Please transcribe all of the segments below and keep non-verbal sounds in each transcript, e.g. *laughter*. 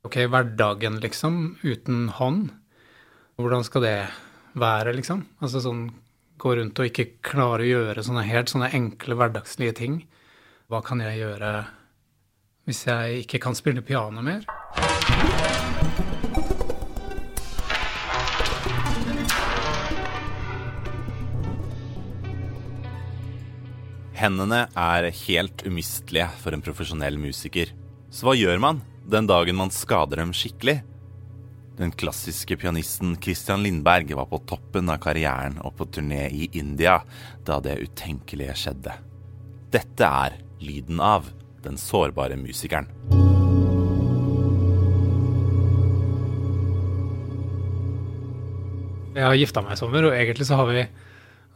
Ok, hverdagen, liksom, uten hånd. Hvordan skal det være, liksom? Altså sånn gå rundt og ikke klare å gjøre sånne helt sånne enkle hverdagslige ting. Hva kan jeg gjøre hvis jeg ikke kan spille piano mer? Hendene er helt umistelige for en profesjonell musiker. Så hva gjør man den dagen man skader dem skikkelig? Den klassiske pianisten Christian Lindberg var på toppen av karrieren og på turné i India da det utenkelige skjedde. Dette er lyden av den sårbare musikeren. Jeg har gifta meg i sommer, og egentlig så har vi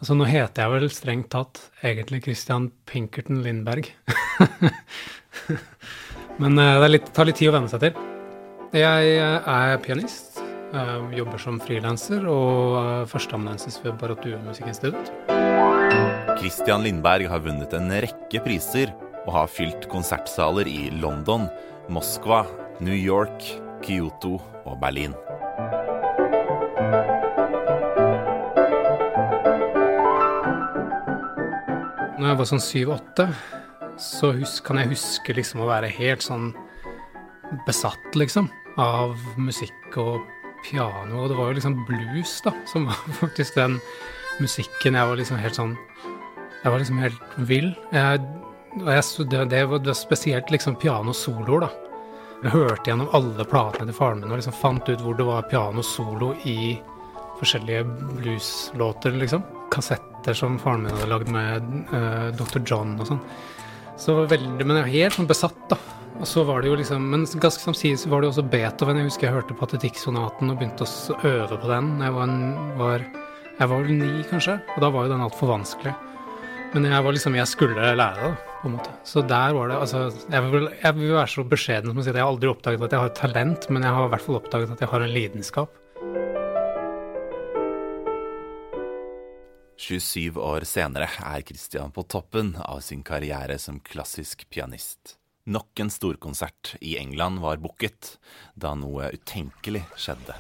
Altså nå heter jeg vel strengt tatt egentlig Christian Pinkerton Lindberg. *laughs* Men uh, det litt, tar litt tid å venne seg til. Jeg uh, er pianist, uh, jobber som frilanser og førsteamanuensis ved Barot Due Musikkinstitutt. Christian Lindberg har vunnet en rekke priser og har fylt konsertsaler i London, Moskva, New York, Kyoto og Berlin. Når jeg var sånn syv-åtte, så husk, kan jeg huske liksom å være helt sånn besatt, liksom, av musikk og piano. Og det var jo liksom blues, da, som var *laughs* faktisk den musikken jeg var liksom helt sånn Jeg var liksom helt vill. Jeg, jeg, det, det, var, spesielt liksom pianosoloer, da. Jeg hørte gjennom alle platene til faren min og liksom fant ut hvor det var pianosolo i forskjellige blueslåter, liksom. Kassetter som faren min hadde lagd med uh, Dr. John og sånn. Så veldig, Men jeg var helt sånn besatt, da. Og så var det jo liksom, Men ganske samtidig så var det jo også Beethoven. Jeg husker jeg hørte Patetikksonaten og begynte å øve på den. Jeg var, var, jeg var vel ni, kanskje, og da var jo den altfor vanskelig. Men jeg var liksom, jeg skulle lære det, på en måte. Så der var det altså, jeg vil, jeg vil være så beskjeden som å si at jeg har aldri oppdaget at jeg har talent, men jeg har i hvert fall oppdaget at jeg har en lidenskap. 27 år senere er Christian på toppen av sin karriere som klassisk pianist. Nok en storkonsert i England var booket da noe utenkelig skjedde.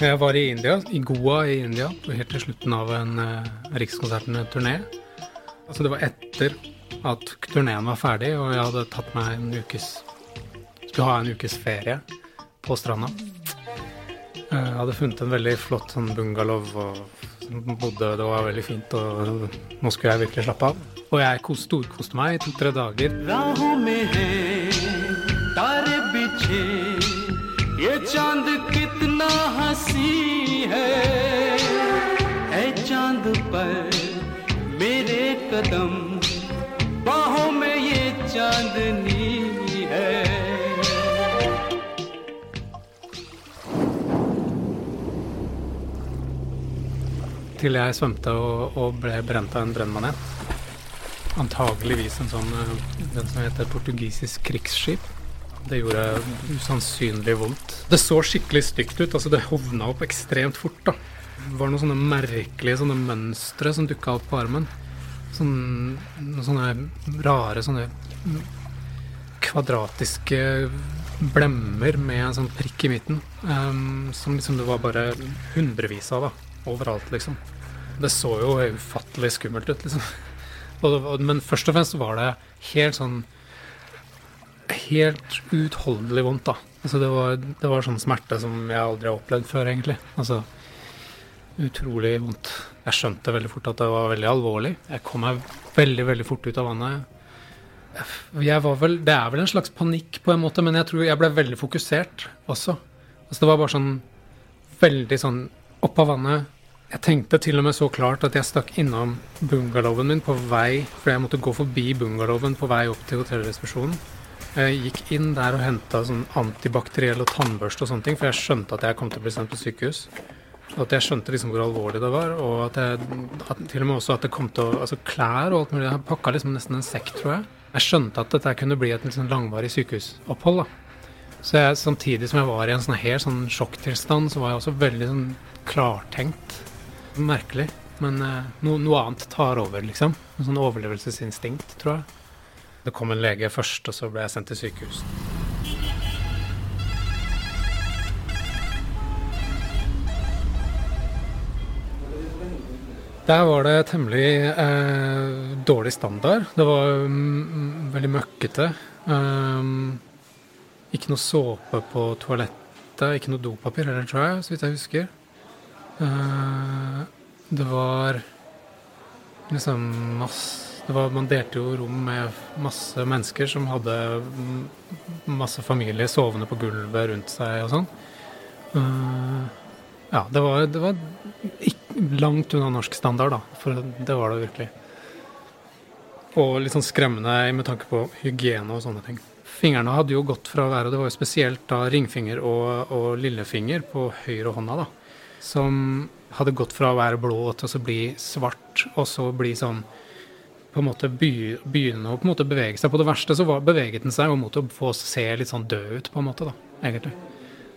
Jeg var i India, i Goa i India, helt til slutten av en uh, Rikskonserten-turné. Altså det var etter at turneen var ferdig, og jeg hadde tatt meg en ukes Skulle ha en ukes ferie på stranda. Eh, jeg hadde funnet en veldig flott sånn bungalow og bodde, det var veldig fint, og nå skulle jeg virkelig slappe av. Og jeg storkoste meg i to-tre dager. ये चांद कितना हसी है है चांद पर मेरे कदम बाहों में ये चांदनी Til jeg svømte og, og ble brent av en brennmanet. Antageligvis en sånn den som heter portugisisk krigsskip. Det gjorde usannsynlig vondt. Det så skikkelig stygt ut. altså Det hovna opp ekstremt fort. da. Det var noen sånne merkelige sånne mønstre som dukka opp på armen. Sånn, noen sånne rare sånne kvadratiske blemmer med en sånn prikk i midten. Um, som liksom det var bare hundrevis av da, overalt, liksom. Det så jo ufattelig skummelt ut, liksom. Men først og fremst var det helt sånn helt utholdelig vondt, da. Altså det, var, det var sånn smerte som jeg aldri har opplevd før, egentlig. Altså utrolig vondt. Jeg skjønte veldig fort at det var veldig alvorlig. Jeg kom meg veldig, veldig fort ut av vannet. Jeg var vel, Det er vel en slags panikk på en måte, men jeg tror jeg ble veldig fokusert også. Altså Det var bare sånn veldig sånn opp av vannet. Jeg tenkte til og med så klart at jeg stakk innom bungalowen min på vei, for jeg måtte gå forbi bungalowen på vei opp til hotellresepsjonen. Jeg gikk inn der og henta sånn antibakteriell og tannbørste og sånne ting, for jeg skjønte at jeg kom til å bli sendt på sykehus. At jeg skjønte liksom hvor alvorlig det var, og at jeg at til og med også at det kom til å Altså klær og alt mulig. Jeg pakka liksom nesten en sekk, tror jeg. Jeg skjønte at dette kunne bli et liksom langvarig sykehusopphold. da. Så jeg, samtidig som jeg var i en sånn helt sånn sjokktilstand, så var jeg også veldig sånn klartenkt. Merkelig. Men eh, no, noe annet tar over, liksom. En sånn overlevelsesinstinkt, tror jeg. Det kom en lege først, og så ble jeg sendt til sykehus. Der var det temmelig eh, dårlig standard. Det var mm, veldig møkkete. Um, ikke noe såpe på toalettet, ikke noe dopapir heller, tror jeg, så vidt jeg husker. Uh, det var liksom masse var, Man delte jo rom med masse mennesker som hadde masse familie sovende på gulvet rundt seg og sånn. Uh, ja, det var, det var langt unna norsk standard, da. For det var det virkelig. Og litt sånn skremmende med tanke på hygiene og sånne ting. Fingrene hadde jo gått fra å være Det var jo spesielt da ringfinger og, og lillefinger på høyre hånda, da. Som hadde gått fra å være blå til å bli svart, og så bli sånn på en måte begynne å på en måte bevege seg. På det verste så beveget den seg mot å få se litt sånn død ut, på en måte, da, egentlig.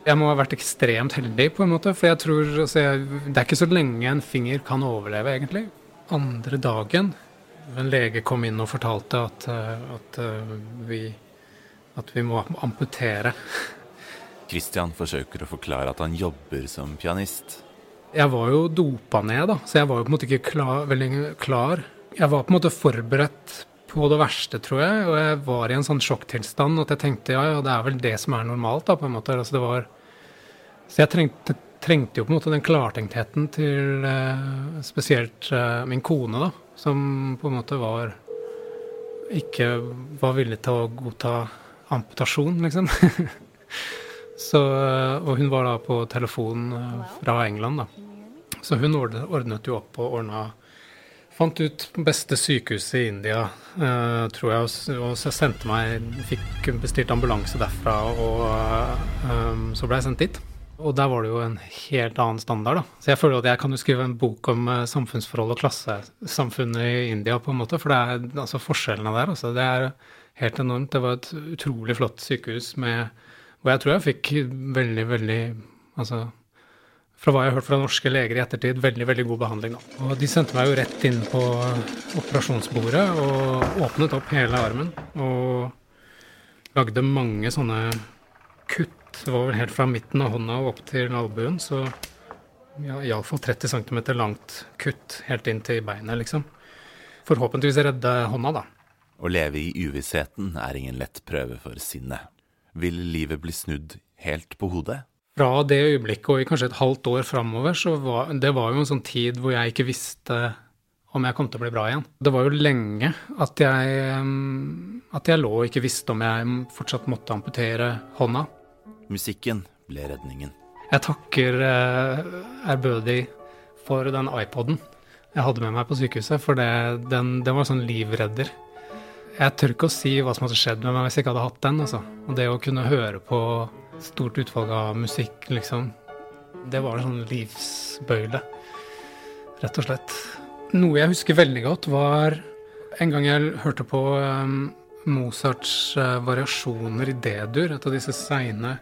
Jeg må ha vært ekstremt heldig, på en måte, for jeg tror altså, jeg, Det er ikke så lenge en finger kan overleve, egentlig. Andre dagen en lege kom inn og fortalte at, eh, at, eh, vi, at vi må amputere. Christian forsøker å forklare at han jobber som pianist. Jeg var jo dopa ned, da, så jeg var jo på en måte ikke klar, veldig klar. Jeg var på en måte forberedt på det verste, tror jeg. Og jeg var i en sånn sjokktilstand at jeg tenkte ja, ja, det er vel det som er normalt, da, på en måte. Altså, det var, så jeg trengte, trengte, jo på en måte den klartenktheten til eh, spesielt eh, min kone, da. Som på en måte var Ikke var villig til å godta amputasjon, liksom. *laughs* så, eh, og hun var da på telefon eh, fra England, da. Så hun ordnet jo opp og ordna Fant ut beste sykehuset i India, uh, tror jeg, og, så sendte meg Fikk bestilt ambulanse derfra, og um, så ble jeg sendt dit. Og der var det jo en helt annen standard, da. Så jeg føler at jeg kan jo skrive en bok om samfunnsforhold og klassesamfunnet i India, på en måte. For det er altså forskjellene der, altså. Det er helt enormt. Det var et utrolig flott sykehus med Hvor jeg tror jeg fikk veldig, veldig Altså fra hva jeg har hørt fra norske leger i ettertid, veldig veldig god behandling. Da. Og De sendte meg jo rett inn på operasjonsbordet og åpnet opp hele armen. Og lagde mange sånne kutt. Det var vel helt fra midten av hånda og opp til albuen. Så ja, iallfall 30 cm langt kutt helt inn til beinet, liksom. Forhåpentligvis redde hånda, da. Å leve i uvissheten er ingen lett prøve for sinnet. Vil livet bli snudd helt på hodet? fra det øyeblikket og i kanskje et halvt år framover, så var det var jo en sånn tid hvor jeg ikke visste om jeg kom til å bli bra igjen. Det var jo lenge at jeg, at jeg lå og ikke visste om jeg fortsatt måtte amputere hånda. Musikken ble redningen. Jeg takker eh, ærbødig for den iPoden jeg hadde med meg på sykehuset, for det, den, den var sånn livredder. Jeg tør ikke å si hva som hadde skjedd med meg hvis jeg ikke hadde hatt den. Altså. Og det å kunne høre på stort utvalg av musikk, liksom. Det var en sånn livsbøyle, rett og slett. Noe jeg husker veldig godt, var en gang jeg hørte på um, Mozarts uh, variasjoner i D-dur, et av disse seine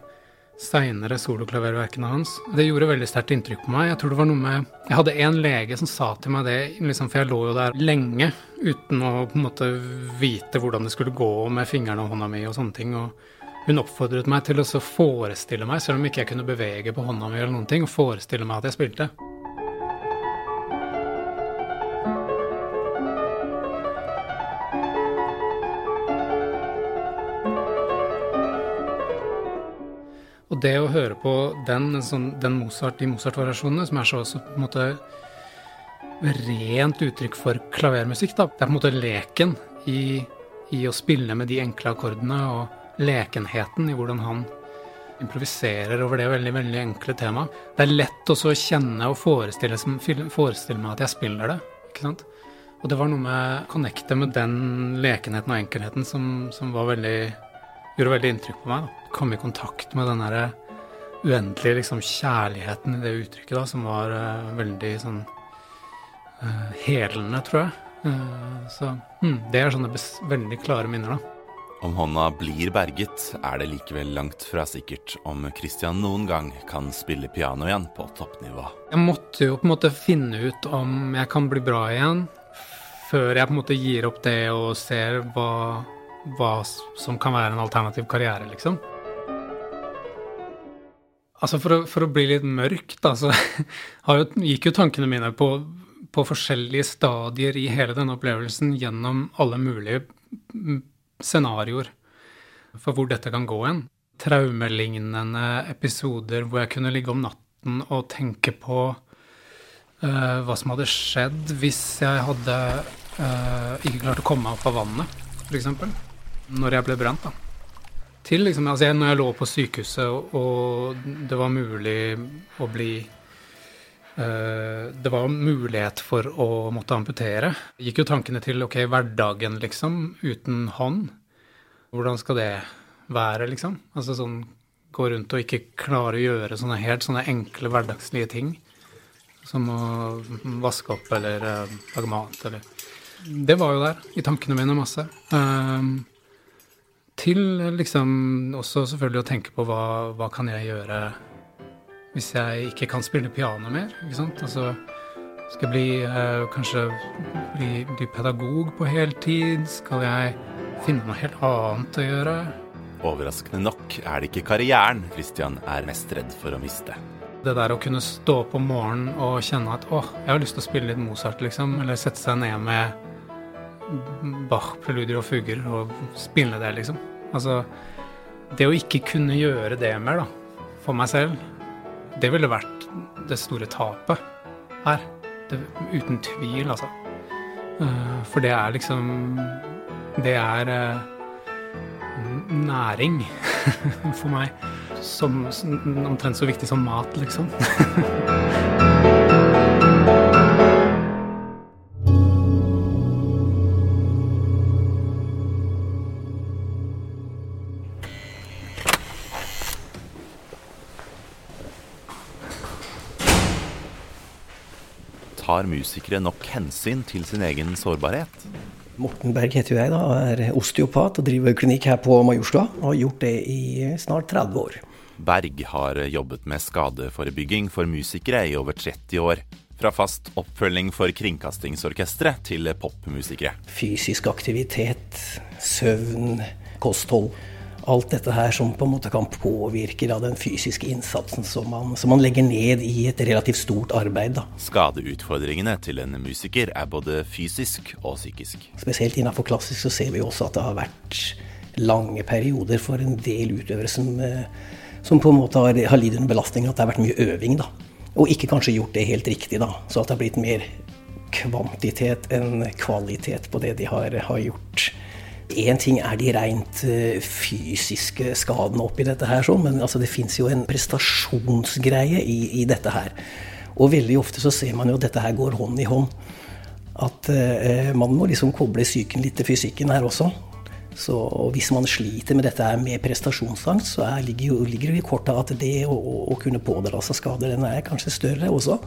seinere soloklaververkene hans. Det gjorde veldig sterkt inntrykk på meg. Jeg tror det var noe med Jeg hadde en lege som sa til meg det, liksom, for jeg lå jo der lenge uten å på en måte vite hvordan det skulle gå med fingrene og hånda mi og sånne ting. og hun oppfordret meg til å forestille meg, selv om ikke jeg kunne bevege på hånda mi, eller noen ting, og forestille meg at jeg spilte. Og det å høre på den, sånn, den Mozart, de Mozart-variasjonene, som er så, også på en måte rent uttrykk for klavermusikk, da. Det er på en måte leken i, i å spille med de enkle akkordene. og lekenheten i hvordan han improviserer over det veldig veldig enkle temaet. Det er lett også å kjenne og forestille, forestille, meg at jeg spiller det. ikke sant? Og det var noe med å connecte med den lekenheten og enkelheten som, som veldig, gjorde veldig inntrykk på meg. da. Komme i kontakt med den derre uendelige liksom, kjærligheten i det uttrykket, da, som var uh, veldig sånn uh, helende, tror jeg. Uh, så hmm, det er sånne veldig klare minner, da. Om hånda blir berget, er det likevel langt fra sikkert om Christian noen gang kan spille piano igjen på toppnivå. Jeg måtte jo på en måte finne ut om jeg kan bli bra igjen, før jeg på en måte gir opp det og ser hva, hva som kan være en alternativ karriere, liksom. Altså for å, for å, bli litt mørk, da, så *laughs* jo, gikk jo tankene mine på, på, forskjellige stadier i hele denne opplevelsen gjennom alle mulige scenarioer for hvor dette kan gå hen. Traumelignende episoder hvor jeg kunne ligge om natten og tenke på uh, hva som hadde skjedd hvis jeg hadde uh, ikke klart å komme meg opp av vannet, f.eks. Når jeg ble brent, da til liksom, altså jeg, Når jeg lå på sykehuset og, og det var mulig å bli uh, Det var mulighet for å måtte amputere. Gikk jo tankene til ok, hverdagen, liksom, uten hånd. Hvordan skal det være, liksom? Altså sånn gå rundt og ikke klare å gjøre sånne helt sånne enkle hverdagslige ting. Som å vaske opp eller uh, lage mat eller Det var jo der i tankene mine masse. Uh, til liksom også selvfølgelig å tenke på hva, hva kan jeg gjøre hvis jeg ikke kan spille piano mer. ikke sant? Altså, skal jeg bli, eh, kanskje bli, bli, pedagog på heltid? Skal jeg finne noe helt annet å gjøre? Overraskende nok er det ikke karrieren Christian er mest redd for å miste. Det der å kunne stå opp om morgenen og kjenne at å, jeg har lyst til å spille litt Mozart, liksom. Eller sette seg ned med Bach, preludier og fuger og spille det, liksom. Altså, det å ikke kunne gjøre det mer, da, for meg selv, det ville vært det store tapet her. Det, uten tvil, altså. Uh, for det er liksom Det er uh, næring *laughs* for meg. Som, omtrent så viktig som mat, liksom. *laughs* tar musikere nok hensyn til sin egen sårbarhet? Morten Berg heter jeg, da, er osteopat og driver klinikk her på Majorstua. Og har gjort det i snart 30 år. Berg har jobbet med skadeforebygging for musikere i over 30 år. Fra fast oppfølging for Kringkastingsorkesteret til popmusikere. Fysisk aktivitet, søvn, kosthold alt dette her som på en måte kan påvirke da, den fysiske innsatsen som man, som man, legger ned i et relativt stort arbeid. Da. Skadeutfordringene til en musiker er både fysisk og psykisk. Spesielt innenfor klassisk så ser vi også at det har vært lange perioder for en del utøvere som, eh, som på en måte har, har lidd under belastning, at det har vært mye øving. da. Og ikke kanskje gjort det helt riktig, da. Så at det har blitt mer kvantitet enn kvalitet på det de har, har gjort. Én ting er de rent eh, fysiske skadene oppi dette her, men altså, det fins jo en prestasjonsgreie i, i, dette her. Og veldig ofte så ser man jo at dette her går hånd i hånd. At eh, man må liksom koble psyken litt til fysikken her også. Så hvis man sliter med dette her med prestasjonsangst, så er, ligger, jo, ligger det i kortet at det å, å kunne pådra seg skader, den er kanskje større også.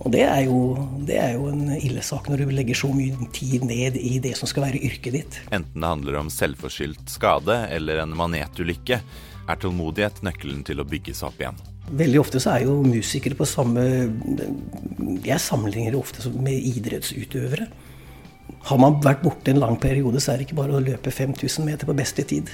Og det er, jo, det er jo en ille sak når du legger så mye tid ned i det som skal være yrket ditt. Enten det handler om selvforskyldt skade eller en manetulykke, er tålmodighet nøkkelen til å bygge seg opp igjen. Veldig ofte så er jo musikere på samme Jeg sammenligner det ofte med idrettsutøvere. Har man vært borte en lang periode, så er det ikke bare å løpe 5000 meter på beste tid.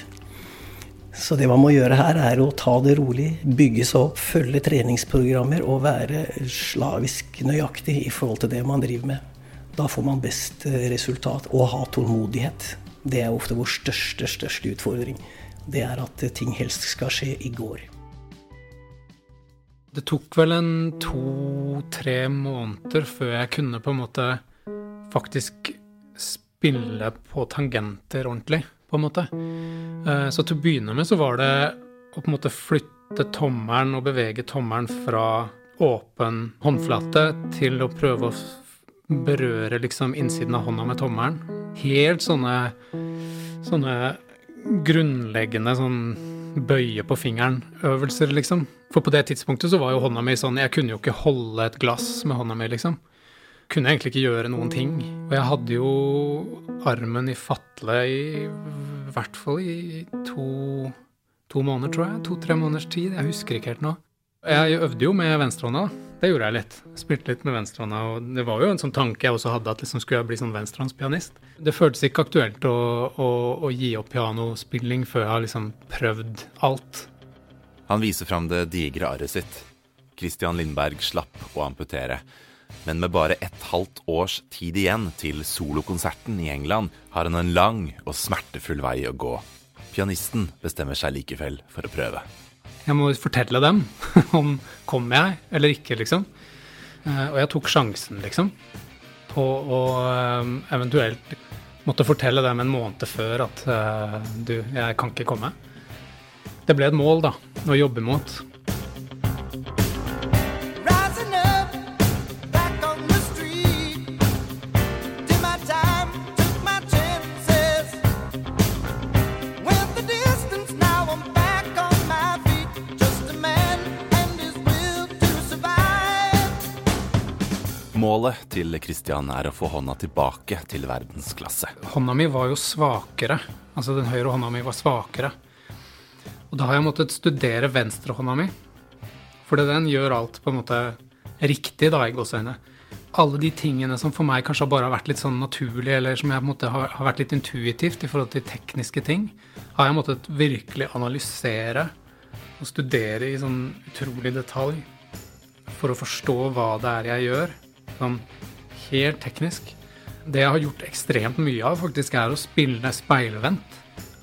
Så det man må gjøre her, er å ta det rolig, bygge seg opp, følge treningsprogrammer og være slavisk nøyaktig i forhold til det man driver med. Da får man best eh, resultat. Og ha tålmodighet. Det er ofte vår største, største utfordring. Det er at eh, ting helst skal skje i går. Det tok vel en to-tre måneder før jeg kunne på en måte faktisk spille på tangenter ordentlig en måte. Eh, så til å begynne med så var det å på en måte flytte tommelen og bevege tommelen fra åpen håndflate til å prøve å berøre liksom innsiden av hånda med tommelen. Helt sånne, sånne grunnleggende sånn bøye på fingeren-øvelser, liksom. For på det tidspunktet så var jo hånda mi sånn Jeg kunne jo ikke holde et glass med hånda mi, liksom kunne egentlig ikke gjøre noen ting. Og jeg hadde jo armen i fatle i hvert fall i to, to måneder, tror jeg. To-tre måneders tid. Jeg husker ikke helt nå. Jeg øvde jo med venstrehånda. Det gjorde jeg litt. Spilte litt med venstrehånda. Og det var jo en sånn tanke jeg også hadde, at liksom skulle jeg bli sånn venstrehåndspianist. Det føltes ikke aktuelt å, å, å gi opp pianospilling før jeg har liksom prøvd alt. Han viser fram det digre arret sitt. Christian Lindberg slapp å amputere. Men med bare et halvt års tid igjen til solokonserten i England, har han en lang og smertefull vei å gå. Pianisten bestemmer seg likevel for å prøve. Jeg må fortelle dem *laughs* om kommer jeg eller ikke, liksom. Eh, og jeg tok sjansen, liksom, på å eh, eventuelt måtte fortelle dem en måned før at uh, du, jeg kan ikke komme. Det ble et mål, da, å jobbe mot. Målet til Christian er å få hånda tilbake til verdensklasse. Hånda mi var jo svakere. Altså den høyre hånda mi var svakere. Og da har jeg måttet studere venstrehånda mi. Fordi den gjør alt på en måte riktig, da, i gåseøyne. Alle de tingene som for meg kanskje bare har vært litt sånn naturlig, eller som jeg på en måte har vært litt intuitivt i forhold til tekniske ting, har jeg måttet virkelig analysere og studere i sånn utrolig detalj for å forstå hva det er jeg gjør sånn helt teknisk. Det jeg har gjort ekstremt mye av, faktisk er å spille speilvendt.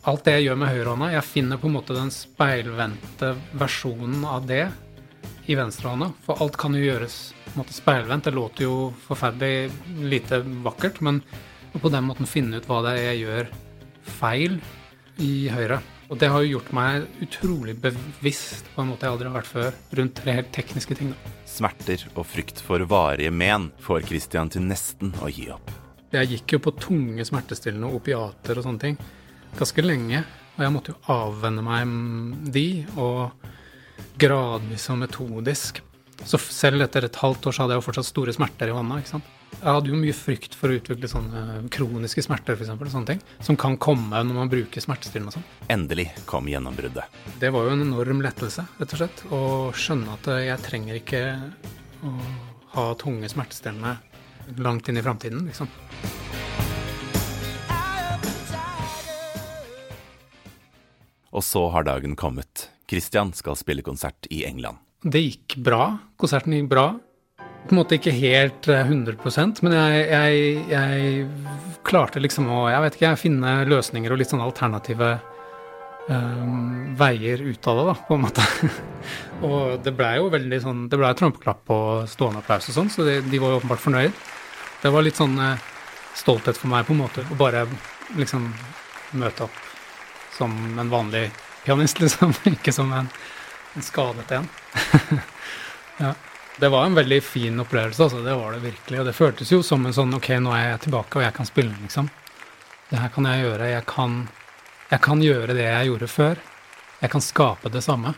Alt det jeg gjør med høyrehånda, jeg finner på en måte den speilvendte versjonen av det i venstrehånda. For alt kan jo gjøres på en måte speilvendt. Det låter jo forferdelig lite vakkert, men på den måten finne ut hva det er jeg gjør feil i høyre. Og det har jo gjort meg utrolig bevisst på en måte jeg aldri har vært før, rundt helt tekniske ting. Da. Smerter og frykt for varige men får Christian til nesten å gi opp. Jeg gikk jo på tunge smertestillende opiater og sånne ting ganske lenge. Og jeg måtte jo avvenne meg de, og gradvis og metodisk. Så selv etter et halvt år så hadde jeg jo fortsatt store smerter i hånda. ikke sant? Jeg hadde jo mye frykt for å utvikle sånne kroniske smerter, for eksempel, sånne ting, som kan komme når man bruker smertestillende og sånn. Endelig kom gjennombruddet. Det var jo en enorm lettelse, rett og slett. Å skjønne at jeg trenger ikke å ha tunge smertestillende langt inn i framtiden, liksom. Og så har dagen kommet. Christian skal spille konsert i England. Det gikk bra. Konserten gikk bra på en måte ikke helt 100 eh, men jeg, jeg, jeg, klarte liksom å jeg vet ikke, finne løsninger og litt sånn alternative um, veier ut av det, da, på en måte. *laughs* og det blei jo veldig sånn Det blei trampeklapp og stående applaus og sånn, så de, de var jo åpenbart fornøyd. Det var litt sånn uh, stolthet for meg, på en måte, å bare liksom møte opp som en vanlig pianist, *laughs* liksom. ikke som en, en skadet en. *laughs* ja. Det var en veldig fin opplevelse, altså. Det var det virkelig. Og det føltes jo som en sånn Ok, nå er jeg tilbake, og jeg kan spille, liksom. Det her kan jeg gjøre. Jeg kan, jeg kan gjøre det jeg gjorde før. Jeg kan skape det samme.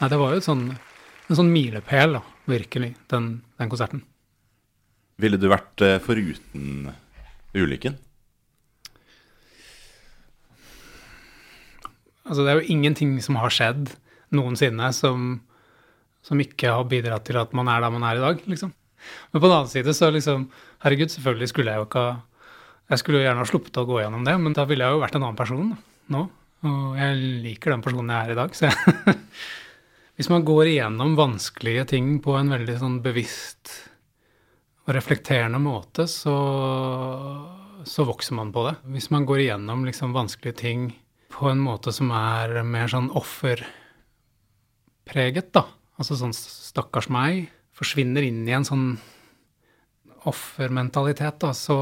Nei, det var jo sånn, en sånn milepæl, da, virkelig, den, den, konserten. Ville du vært uh, foruten ulykken? Altså, det er jo ingenting som har skjedd noensinne som som ikke har bidratt til at man er der man er i dag, liksom. Men på den annen side så liksom Herregud, selvfølgelig skulle jeg jo ikke ha Jeg skulle jo gjerne ha sluppet å gå gjennom det, men da ville jeg jo vært en annen person nå. Og jeg liker den personen jeg er i dag, så jeg *laughs* Hvis man går igjennom vanskelige ting på en veldig sånn bevisst og reflekterende måte, så, så vokser man på det. Hvis man går igjennom liksom vanskelige ting på en måte som er mer sånn offerpreget, da, Altså sånn stakkars meg forsvinner inn i en sånn offermentalitet, da, så,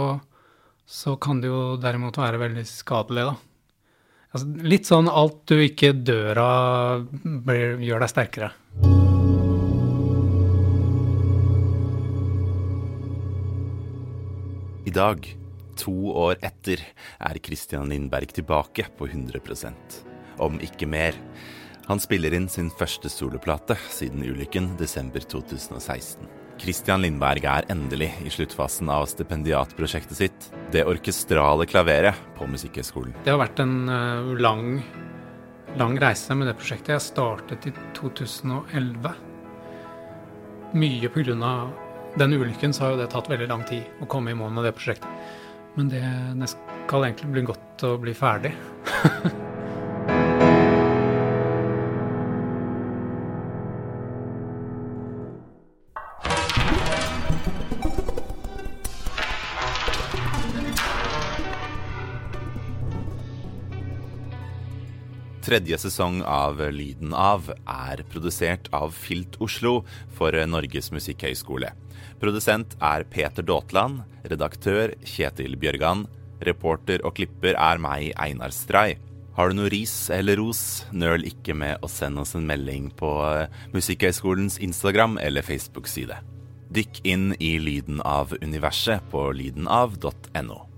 så kan det jo derimot være veldig skadelig, da. Altså, litt sånn alt du ikke dør av, gjør deg sterkere. I dag, to år etter, er Christian Lindberg tilbake på 100% om ikke mer. Han spiller inn sin første soloplate siden ulykken desember 2016. Christian Lindberg er endelig i sluttfasen av stipendiatprosjektet sitt, det orkestrale klaveret på Musikkhøgskolen. Det har vært en uh, lang, lang reise med det prosjektet. Jeg startet i 2011. Mye pga. den ulykken så har jo det tatt veldig lang tid å komme i mål med det prosjektet. Men det, det skal egentlig bli godt å bli ferdig. *laughs* Tredje sesong av Lyden av er produsert av Filt Oslo for Norges musikkhøgskole. Produsent er Peter Daatland, redaktør Kjetil Bjørgan, reporter og klipper er meg, Einar Stray. Har du noe ris eller ros, nøl ikke med å sende oss en melding på Musikkhøgskolens Instagram eller Facebook-side. Dykk inn i Lyden av universet på lydenav.no.